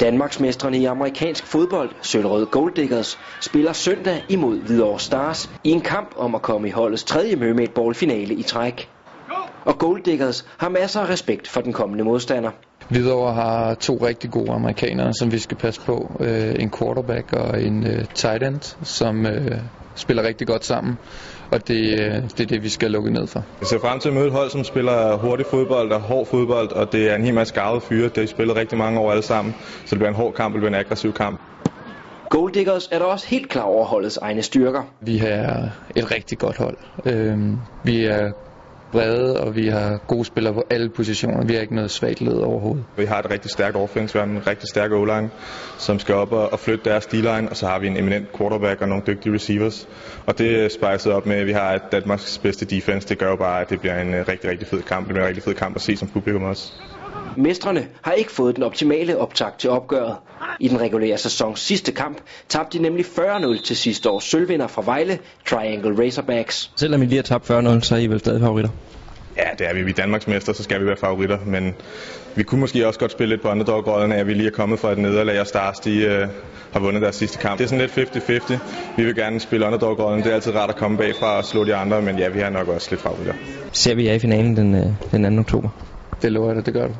Danmarksmestrene i amerikansk fodbold, Sølvrød Golddiggers, spiller søndag imod Hvidovre Stars i en kamp om at komme i holdets tredje Mermaid Ball finale i træk. Og Golddiggers har masser af respekt for den kommende modstander. Hvidovre har to rigtig gode amerikanere, som vi skal passe på. Øh, en quarterback og en øh, tight end, som øh, spiller rigtig godt sammen. Og det, det er det, vi skal lukke ned for. Jeg ser frem til at møde et hold, som spiller hurtig fodbold og hård fodbold, og det er en hel masse skarvede fyre. Det har spillet rigtig mange år alle sammen, så det bliver en hård kamp, det bliver en aggressiv kamp. Golddiggers er der også helt klar over holdets egne styrker. Vi er et rigtig godt hold. Vi er brede, og vi har gode spillere på alle positioner. Vi har ikke noget svagt led overhovedet. Vi har et rigtig stærkt overføringsværn, en rigtig stærk o som skal op og, flytte deres D-line, og så har vi en eminent quarterback og nogle dygtige receivers. Og det er spejset op med, at vi har et Danmarks bedste defense. Det gør jo bare, at det bliver en øh, rigtig, rigtig fed kamp. Det bliver en rigtig fed kamp at se som publikum også. Mestrene har ikke fået den optimale optakt til opgøret. I den regulære sæsons sidste kamp tabte de nemlig 40-0 til sidste års sølvvinder fra Vejle, Triangle Razorbacks. Selvom I lige har tabt 40-0, så er I vel stadig favoritter? Ja, det er vi. Vi er Danmarks mester, så skal vi være favoritter, men vi kunne måske også godt spille lidt på underdog-rollen af, at vi lige er kommet fra et nederlag, og Stars de, øh, har vundet deres sidste kamp. Det er sådan lidt 50-50. Vi vil gerne spille underdog-rollen. Det er altid rart at komme bagfra og slå de andre, men ja, vi har nok også lidt favoritter. Ser vi jer i finalen den, øh, den 2. oktober? Det lover jeg dig, det gør du.